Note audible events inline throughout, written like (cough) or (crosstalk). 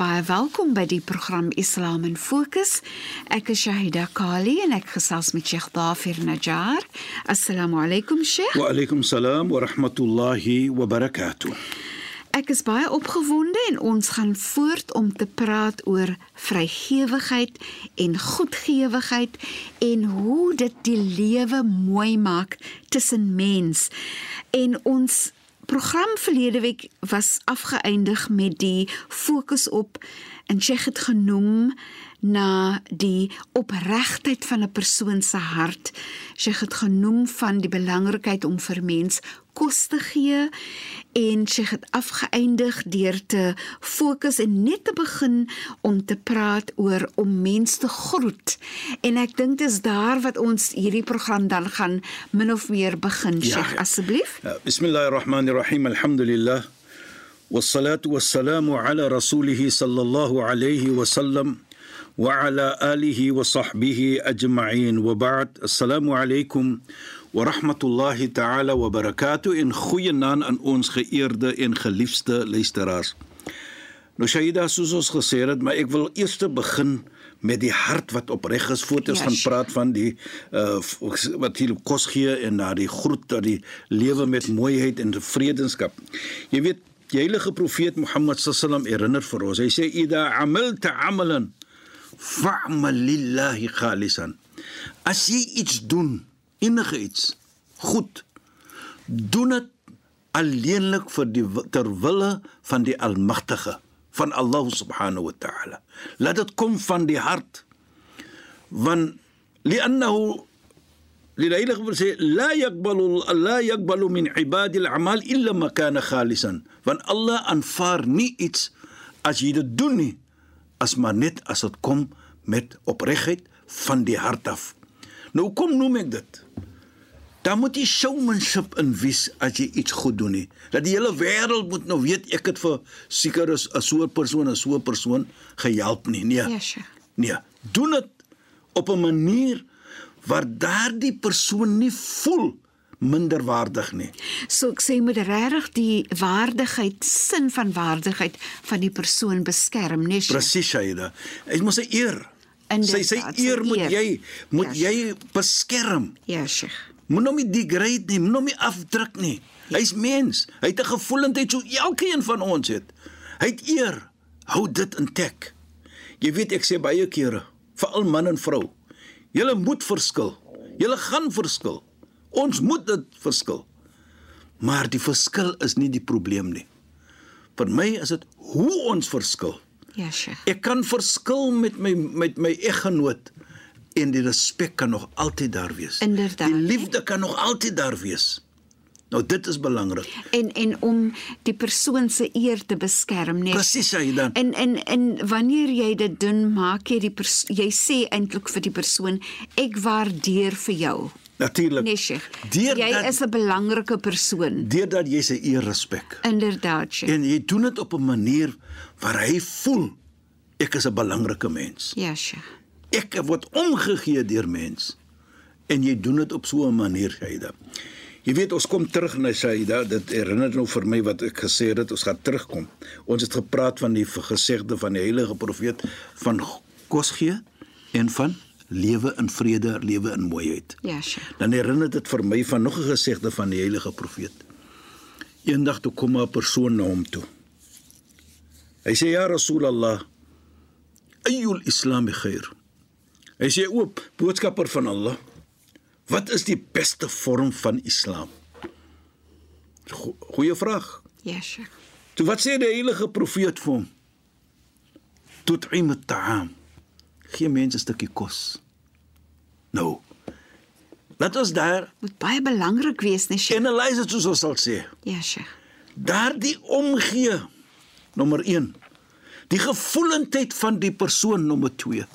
Baie welkom by die program Islam in Fokus. Ek is Shahida Kali en ek gesels met Sheikh Dafir Najjar. Assalamu alaykum Sheikh. Wa alaykum salaam wa rahmatullahi wa barakatuh. Ek is baie opgewonde en ons gaan voort om te praat oor vrygewigheid en goedgewigheid en hoe dit die lewe mooi maak tussen mens. En ons program verlede week was afgeëindig met die fokus op en Sheikh het genoem na die opregtheid van 'n persoon se hart. Sheikh het genoem van die belangrikheid om vir mens kos te gee en Sheikh het afgeëindig deur te fokus en net te begin om te praat oor om mens te groet. En ek dink dis daar wat ons hierdie program dan gaan min of meer begin, Sheikh, ja, asseblief. Ja, Bismillahirrahmanirrahim. Alhamdulillah. والصلاه والسلام على رسوله صلى الله عليه وسلم وعلى اله وصحبه اجمعين وبعد السلام عليكم ورحمه الله تعالى وبركاته ان goeienaand aan ons geëerde en geliefde luisteraars. Nou Shaida soos ons gesê het, maar ek wil eers begin met die hart wat opreg is voor ons gaan praat van die uh, wat hier kos gee en na die groet dat die lewe met mooiheid en vredenskap. Jy weet die heilige profeet Mohammed sallam herinner vir ons. Hy sê ida amilta amalan fa'mal lillahi khalisan. As jy iets doen, enige iets, goed, doen dit alleenlik vir die ter wille van die Almagtige, van Allah subhanahu wa ta'ala. Laat dit kom van die hart. Want li'annahu للهيلغ sê لا يقبل لا يقبل من عباد الاعمال الا ما كان خالصا want Allah aanvaar nie iets as jy dit doen nie as maar net as dit kom met opregtheid van die hart af nou kom noem ek dit dan moet jy showmanship in wys as jy iets goed doen nie dat die hele wêreld moet nou weet ek het vir seker is 'n so 'n persoon en so 'n persoon gehelp nie nee ja, sure. nee doen dit op 'n manier waar daardie persoon nie voel minderwaardig nie. So ek sê moet regtig die waardigheid, sin van waardigheid van die persoon beskerm, nee. Presies, Shaida. Dit moet 'n eer. Sy sê eer moet eer. jy moet ja, jy beskerm. Ja, Sheikh. Moet hom nie degrade nie, moet hom nie afdruk nie. Ja. Hy's mens. Hy het 'n gevoelendheid so elkeen van ons het. Hy het eer. Hou dit intek. Jy weet ek sê baie kere, veral man en vrou, Julle moet verskil. Julle gaan verskil. Ons moet dit verskil. Maar die verskil is nie die probleem nie. Vir my is dit hoe ons verskil. Ja, Sheikh. Ek kan verskil met my met my eggenoot en die respek kan nog altyd daar wees. Inderdaad. Die liefde kan nog altyd daar wees. Nou dit is belangrik. En en om die persoon se eer te beskerm, nee. Presies, hy dan. En en en wanneer jy dit doen, maak jy die jy sê eintlik vir die persoon, ek waardeer vir jou. Natuurlik. Nee, Sheikh. Jy dat, is 'n belangrike persoon. Deurdat jy sy eer respek. Inderdaad, Sheikh. En jy doen dit op 'n manier waar hy voel ek is 'n belangrike mens. Ja, Sheikh. Ek word omgegee deur mens. En jy doen dit op so 'n manier, Shaida. Jy weet ons kom terug na Saida, dit herinner nou vir my wat ek gesê het, ons gaan terugkom. Ons het gepraat van die gesegde van die heilige profeet van kos gee en van lewe in vrede, lewe in mooiheid. Ja, sure. Dan herinner dit vir my van nog 'n gesegde van die heilige profeet. Eendag toe kom 'n persoon na hom toe. Hy sê ja Rasulullah, ayyul islam khair. Hy sê oop boodskapper van Allah. Wat is die beste vorm van Islam? Go goeie vraag. Ja, Sheikh. Toe wat sê die heilige profeet vir hom? Tut'im at-ta'am. Gee mense 'n stukkie kos. Nou. Laat ons daar Moet baie belangrik wees, nee, Sheikh. analyse dit soos ons sal sê. Ja, Sheikh. Daardie omgee nommer 1. Die gevoelendheid van die persoon nommer 2.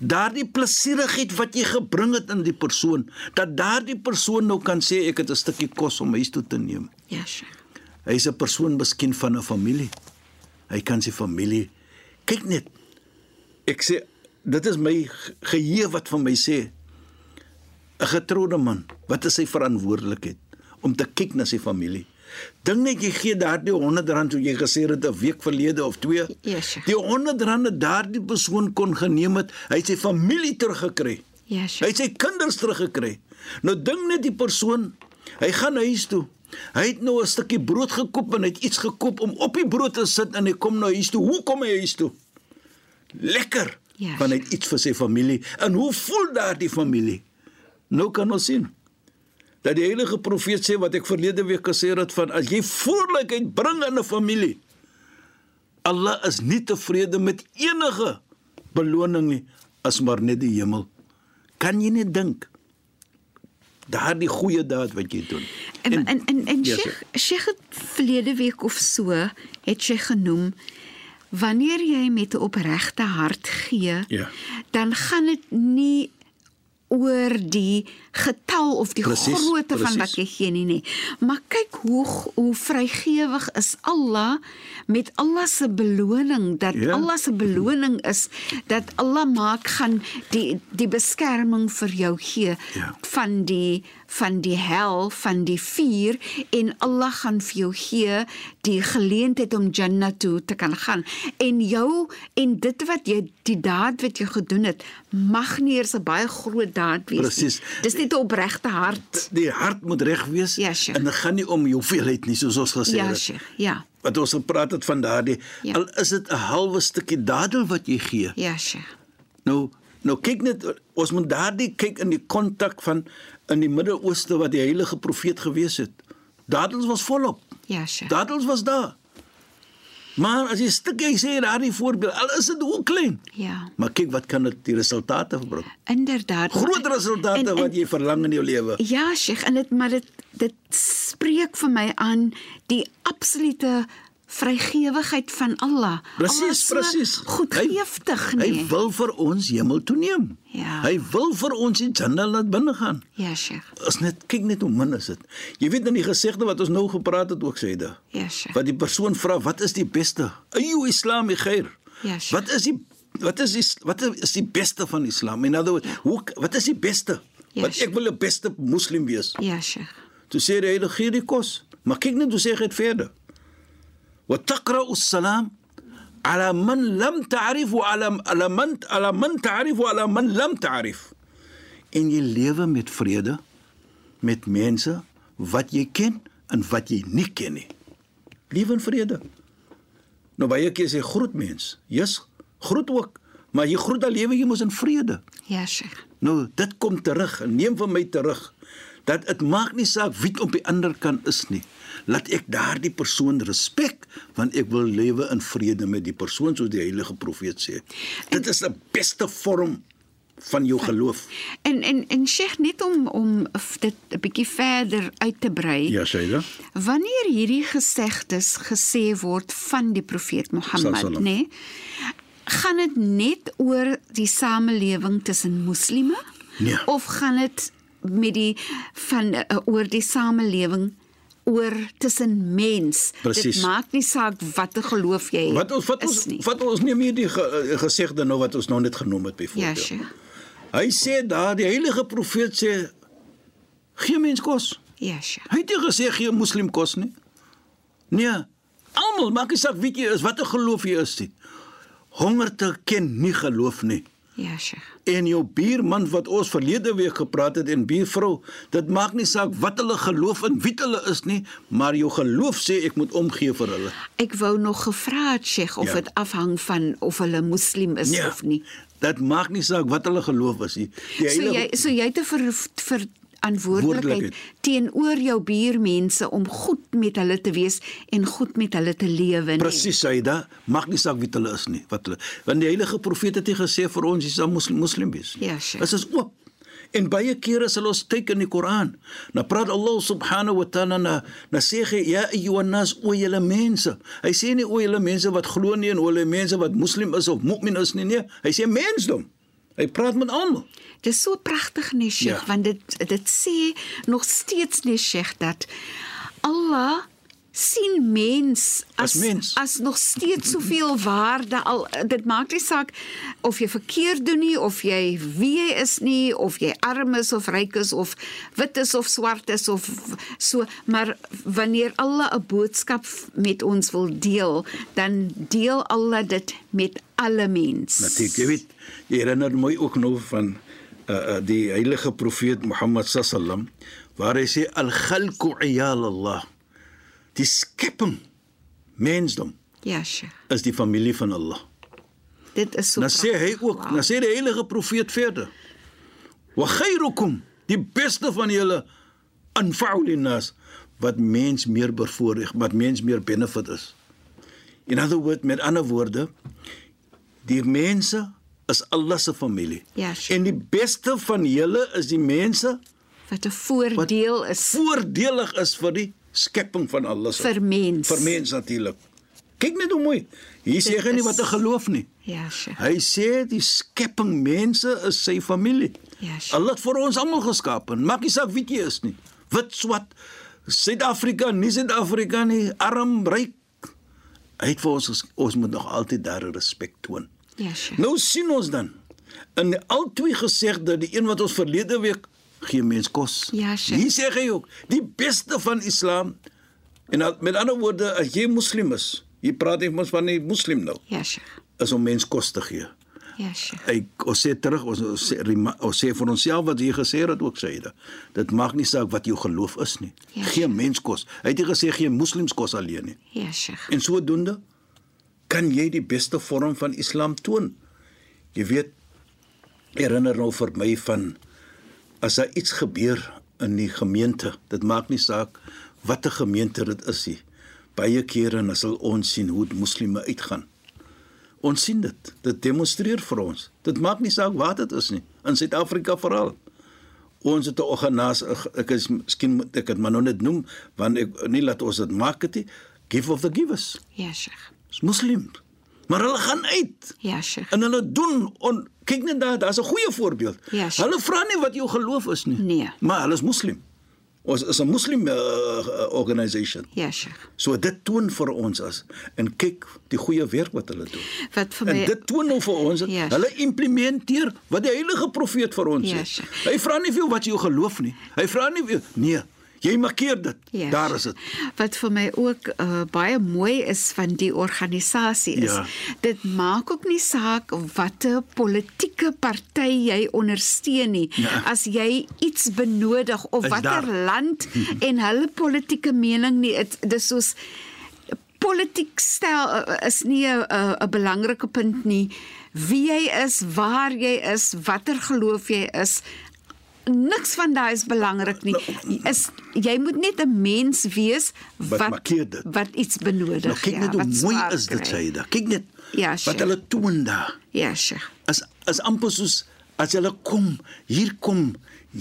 Daardie plesierigheid wat jy gebring het in die persoon, dat daardie persoon nou kan sê ek het 'n stukkie kos om huis toe te neem. Ja, Sheikh. Hy is 'n persoon miskien van 'n familie. Hy kan sy familie kyk net. Ek sê dit is my ge- geheue wat van my sê 'n getroude man, wat is sy verantwoordelikheid om te kyk na sy familie? Dink net jy gee daardie 100 rand so jy gesê het 'n week verlede of 2. Ja, Sheikh. Die 100 rand het daardie persoon kon geneem het, hy het sy familie teruggekry. Ja, Hy het sy kinders teruggekry. Nou dink net die persoon, hy gaan huis toe. Hy het nou 'n stukkie brood gekoop en hy het iets gekoop om op die brood te sit en hy kom nou huis toe. Hoe kom hy huis toe? Lekker. Ja, Want hy het iets vir sy familie. En hoe voel daardie familie? Nou kan ons sien dat die heilige profeet sê wat ek verlede week gesê het van as jy vrolikheid bring in 'n familie, Allah is nie tevrede met enige beloning nie as maar net die hemel. Kan jy net dink daardie goeie daad wat jy doen. En en en, en Ja, Sheikh, Sheikh het verlede week of so het sy genoem wanneer jy met 'n opregte hart gee, Ja. dan gaan dit nie oor die getal of die Presies, grootte van presies. wat jy gee nie, nee. Maar kyk hoe hoe vrygewig is Allah met Allah se beloning dat Ja. Allah se beloning is dat Allah maak gaan die die beskerming vir jou gee Ja. van die van die hel van die vuur en Allah gaan vir jou gee die geleentheid om Jannah toe te kan gaan en jou en dit wat jy die daad wat jy gedoen het mag nie eers 'n baie groot daad wees Presies. nie. dis net 'n opregte hart Die hart moet reg wees Ja, Sheikh. en dit gaan nie om hoeveelheid nie soos ons gesê ja het. Sheikh ja Wat ons gepraat het van daardie Ja. al is dit 'n halwe stukkie dadel wat jy gee. ja Sheikh Nou nou kyk net ons moet daardie kyk in die kontak van in die Midde-Ooste wat die heilige profeet gewees het. Dadels was volop. ja Sheikh Dadels was daar. Maar as jy stukkie sê daardie voorbeeld, al is dit hoe klein. ja Maar kyk wat kan dit die resultate verbring. inderdaad Groot resultate En- en- wat jy verlang in jou lewe. Ja, Sheikh, en dit maar dit dit spreek vir my aan die absolute vrygewigheid van Allah. Presies, is so presies. Goedgeeftig, Hy nee. wil vir ons hemel toe neem. Ja. Hy wil vir ons die Jannah laat binne gaan. Ja, Sheikh. As net kyk net hoe min is dit. Jy weet in die gesegde wat ons nou gepraat het ook sê dit. Ja, Sheikh. Wat die persoon vra, wat is die beste? Ayu Islam khair. Ja, Sheikh. Wat is die wat is die wat is die beste van Islam? In other words, hoe wat is die beste? Ja, Want Sheikh. ek wil 'n beste moslim wees. Ja, Sheikh. Toe sê "Hy gee die kos." Maar kyk net hoe sê hy dit verder. وتقرأ السلام على من لم تعرف وعلى على من على من تعرف وعلى من لم تعرف. En jy lewe met vrede met mense wat jy ken en wat jy nie ken nie. Lewe in vrede. Nou baie keer sê groet mens. Jesus, groet ook, maar jy groet al lewe jy mos in vrede. Ja, Sheikh. Nou, dit kom terug en neem van my terug dat dit maak nie saak wie op die ander kant is nie. Laat ek daardie persoon respek want ek wil lewe in vrede met die persoon soos die heilige profeet sê. Dit is 'n beste vorm van jou geloof. En en en Sheikh net om om dit 'n bietjie verder uit te brei. Ja, Shaida. Wanneer hierdie gesegdes gesê word van die profeet Mohammed, nê, nee, gaan dit net oor die samelewing tussen moslime Nee. of gaan dit met die van uh, oor die samelewing oor tussen mens? Precies. Dit maak nie saak watter geloof jy Wat ons wat ons nie. wat ons neem hierdie ge, eh, gesegde nou wat ons nou net genoem het Ja, byvoorbeeld. Sheikh. Hy sê daar die heilige profeet sê gee mens kos. Ja, Sheikh. Hy het nie gesê gee 'n moslim kos nie. Nee, almal maak nie saak wie jy is, watter geloof jy is nie. Honger te ken nie geloof nie. Ja, Sheikh. En jou buurman wat ons verlede week gepraat het en buurvrou, dit maak nie saak wat hulle geloof en wie hulle is nie, maar jou geloof sê ek moet omgee vir hulle. Ek wou nog gevra het Sheikh of Ja. dit afhang van of hulle moslim is Nee, of nie. Dit maak nie saak wat hulle geloof is nie. Die So heilige jy so jy het 'n ver, ver Verantwoordelikheid. teenoor jou buurmense om goed met hulle te wees en goed met hulle te lewe nie. Presies, Saida, mag nie saak wie hulle is nie, wat hulle. Want die heilige profeet het nie gesê vir ons jy sal moslim moslim wees. nie. Ja, Sheikh. Dit is oop. En baie kere sal ons kyk in die Koran. Nou praat Allah subhanahu wa ta'ala na na sê hy ja ayyuhan nas o julle mense. Hy sê nie o julle mense wat glo nie en o julle mense wat moslim is of mu'min is nie nee. Hy sê mensdom. Hy praat met almal. Dit is so pragtig nee Sheikh Ja. want dit dit sê nog steeds nee Sheikh dat Allah sien mens as As mens. as nog steeds soveel waarde al dit maak nie saak of jy verkeerd doen nie of jy wie jy is nie of jy arm is of ryk is of wit is of swart is of so maar wanneer Allah 'n boodskap met ons wil deel dan deel Allah dit met alle mens Natuurlik, jy weet, jy herinner my ook nou van uh, uh, die heilige profeet Mohammed sallam waar hy sê al-khalqu iyal Allah. Die skepping mensdom ja Sheikh is die familie van Allah. dit is so Dan sê hy ook, Wauw. dan sê die heilige profeet verder. Wa khairukum, die beste van julle anfa'u linnas wat mens meer bevoordeel, wat mens meer benefit is. In other words, met ander woorde, die mense is Allah se familie. Ja, sure. En die beste van julle is die mense wat 'n voordeel is voordelig is vir die skepping van Allah se vir mens. vir mens natuurlik. Kyk net hoe mooi. Hier sê hy nie wat 'n geloof nie. Ja, Sheikh. Hy sê die skepping mense is sy familie. Ja, sure. Allah het vir ons almal geskaap. Maak nie saak wie jy is nie. Wit, swart, Suid-Afrika, nie Suid-Afrika nie, arm, ryk. Hy het vir ons ons moet nog altyd daar respek toon. Ja, Sheikh. Nou sien ons dan in die al twee gesegde, die een wat ons verlede week gee mens kos. Ja, Sheikh. Hier sê hy ook, die beste van Islam en met ander woorde, as jy moslim is, jy praat nie mos van die moslim nou, Ja, Sheikh. is om mens kos te gee. Ja, Sheikh. Hy ons sê terug ons ons sê, ons sê vir onsself wat jy gesê het ook sê dit. Dit maak nie saak wat jou geloof is nie. Ja, Gee mens kos. Hy het nie gesê gee moslems kos alleen nie. Ja, Sheikh. En sodoende kan jy die beste vorm van Islam toon. Jy weet herinner nou vir my van as daar iets gebeur in die gemeente, dit maak nie saak watter gemeente dit is nie. Baie kere dan sal ons sien hoe moslime uitgaan. Ons sien dit. Dit demonstreer vir ons. Dit maak nie saak waar dit is nie. In Suid-Afrika veral. Ons het 'n organisasie ek is miskien moet ek dit maar nou net noem want ek nie laat ons dit maak dit nie. Give of the givers. Ja, Sheikh. Dis moslim. Maar hulle gaan uit Ja, Sheikh. en hulle doen on kyk net daar, daar's 'n goeie voorbeeld. Ja, sure. hulle vra nie wat jou geloof is nie. Nee. Maar hulle is moslim. Ons is 'n moslim uh, organisation. Ja, Sheikh. So dit toon vir ons as en kyk die goeie werk wat hulle doen. Wat vir En my dit toon nou vir ons dat Ja, hulle implementeer wat die heilige profeet vir ons Ja, sê. Hy vra nie vir jou wat jy geloof nie. Hy vra nie vir jou nee, jy markeer dit. Ja, Daar is dit. Wat vir my ook uh, baie mooi is van die organisasie is, Ja. dit maak ook nie saak watter politieke party jy ondersteun nie. Ja. As jy iets benodig of watter land (laughs) en hulle politieke mening nie, dit dis soos politiek stel uh, is nie 'n 'n 'n belangrike punt nie. Wie jy is, waar jy is, watter geloof jy is, niks van daai is belangrik nie. Is jy moet net 'n mens wees Wat wat wat iets benodig. Nou kyk ja, net hoe wat mooi is dit sê daar. Kyk net Ja, wat Sheikh. hulle toon daar. Ja, Sheikh. As as amper soos as hulle kom, hier kom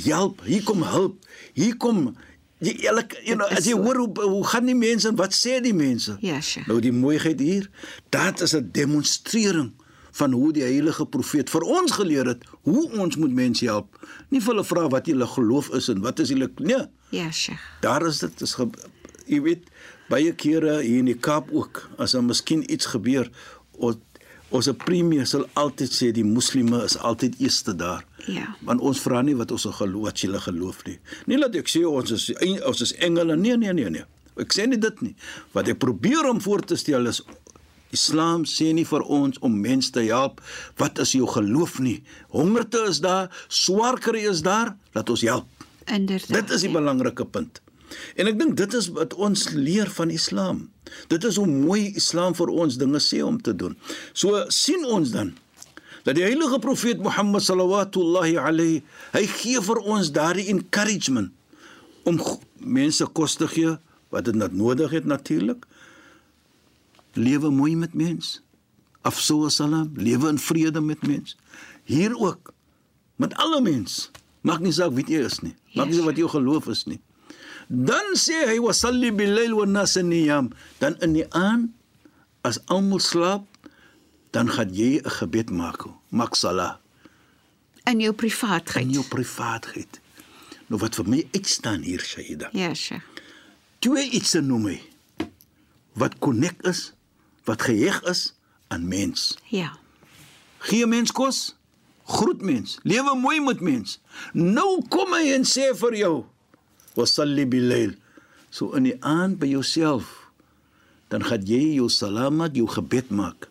help, hier kom hulp, hier kom jy elke you know, as jy so. hoor hoe hoe gaan die mense en wat sê die mense? Ja, Sheikh. Nou die mooiheid hier, dit is 'n demonstrering van hoe die heilige profeet vir ons geleer het hoe ons moet mense help. Nie vir hulle vra wat hulle geloof is en wat is hulle nee. Ja, Sheikh. Daar is dit is ge, jy weet baie kere hier in die Kaap ook as daar miskien iets gebeur ons ons premie sal altyd sê die moslime is altyd eerste daar. Ja. Want ons vra nie wat ons geloof wat hulle geloof nie. Nie dat ek sê ons is ons is engele nee nee nee nee. Ek sê nie dit nie. Wat ek probeer om voor te stel is Islam sê nie vir ons om mense te help wat is jou geloof nie. Hongerte is daar, swaar kry is daar, laat ons help. Inderdaad. Dit is die ja. belangrike punt. En ek dink dit is wat ons leer van Islam. Dit is hoe mooi Islam vir ons dinge sê om te doen. So sien ons dan Dat die heilige profeet Mohammed sallallahu alayhi hy gee vir ons daardie encouragement om mense kos te gee wat dit nodig het natuurlik. Lewe mooi met mens. Afsou salam, lewe in vrede met mens. Hier ook met alle mens. Maak nie saak wie jy is nie. Maak nie Yes. saak wat jou geloof is nie. Dan sê hy wasalli bil-lail wan-nas niyam, dan in die aand as almal slaap, dan gaan jy 'n gebed maak. Maak salat In jou privaatheid. in jou privaatheid. Nou wat vir my uitstaan hier Shaida. Ja, Sheikh. Twee iets te noem hy wat konnek is, wat geheg is aan mens. Ja. Gee mens kos, groet mens, lewe mooi met mens. Nou kom hy en sê vir jou, "Wasalli bil-lail." So in die aand by jouself, dan gaan jy jou salam maak, jou gebed maak.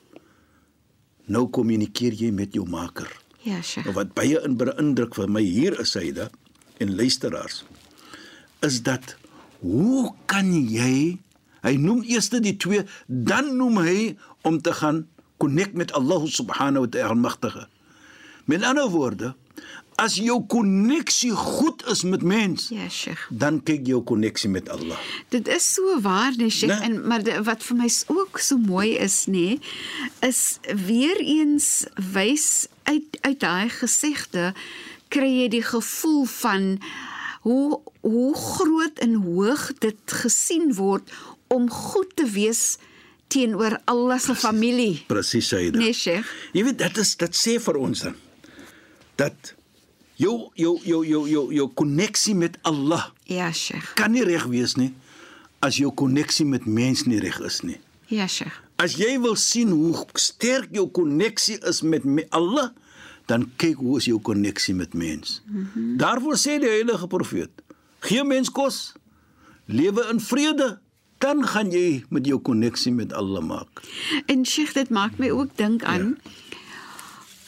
Nou kommunikeer jy met jou Maker. Ja, Sheikh. Nou wat baie in beïndruk vir my hier is hyde en luisteraars is dat hoe kan jy hy noem eers die twee dan noem hy om te gaan connect met Allah subhanahu wa ta'ala magtige. Met ander woorde, as jou koneksie goed is met mens, Ja, Sheikh. dan kyk jou koneksie met Allah. Dit is so waar, nee, Sheikh, Nee. en maar de, wat vir my ook so mooi is, nê, is weer eens wys uit uit daai gesegde kry jy die gevoel van hoe hoe groot en hoog dit gesien word om goed te wees teenoor Allah se familie. Presies dit. Nee, Sheikh. Jy weet dit is dit sê vir ons dan dat jou jou jou jou jou jou koneksie met Allah Ja, Sheikh. kan nie reg wees nie as jou koneksie met mens nie reg is nie. Ja, Sheikh. As jy wil sien hoe sterk jou koneksie is met me, Allah, dan kyk hoe is jou koneksie met mens. Mm -hmm. Daarvoor sê die heilige profeet: Gee mens kos, lewe in vrede, dan gaan jy met jou koneksie met Allah maak. En Sheikh, dit maak my ook dink aan ja.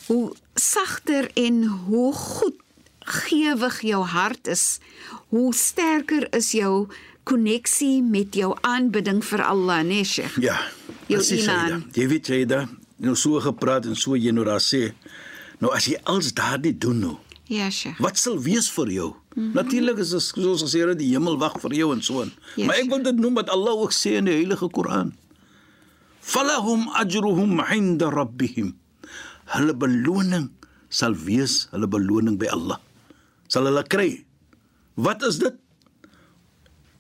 hoe sagter en hoe goed gewig jou hart is, hoe sterker is jou koneksie met jou aanbidding vir Allah, nee Sheikh. Ja. Jou iman. Jy weet jy da, nou so gepraat en so jy nou daar sê. Nou as jy als daardie doen nou, Ja, Sheikh. Wat sal wees vir jou? Mm -hmm. Natuurlik is dit soos gesê dat die hemel wag vir jou en so aan. Yes. Maar ek wil dit noem wat Allah ook sê in die Heilige Koran. Falahum ajruhum 'inda rabbihim. Hulle beloning sal wees, hulle beloning by Allah. Sal hulle kry. Wat is dit?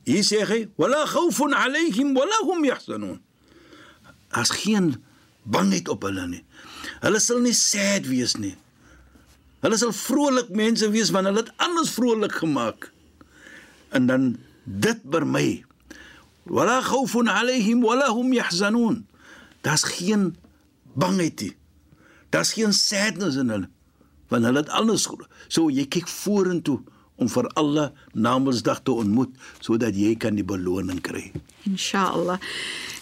Hier sê hy, "Wala khawfun 'alayhim wala hum yahzanun." As geen bangheid op hulle nie. Hulle sal nie sad wees nie. Hulle sal vrolik mense wees want hulle het anders vrolik gemaak. En dan dit by my. Wala khawfun 'alayhim wala hum yahzanun. Daar's geen bangheid nie. Daar's geen sadness in hulle want hulle het anders so jy kyk vorentoe om vir alle Namedsdag te ontmoet sodat jy kan die beloning kry. Inshallah.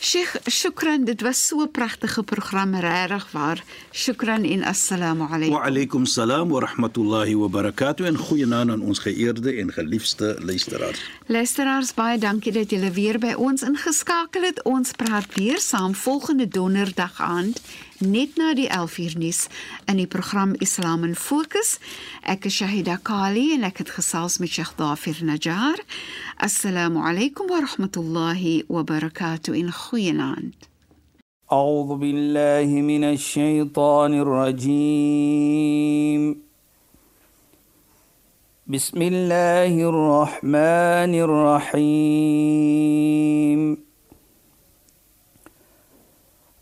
Sheikh, shukran, dit was so 'n pragtige program, regtig waar. Shukran en assalamu Wa alaykum. alaykum salaam wa rahmatullahi wa barakatuh en goeienaand aan ons geëerde en geliefde luisteraars. Luisteraars, baie dankie dat julle weer by ons ingeskakel het. Ons praat weer saam volgende donderdag aand net na die 11uur nuus in die program Islam in Fokus. Ek is Shahida Kali en ek het gesels met Sheikh Dafir Najjar. Assalamu alaykum wa rahmatullahi wa barakatuh in goeienaand. أعوذ بالله من الشيطان الرجيم بسم الله الرحمن الرحيم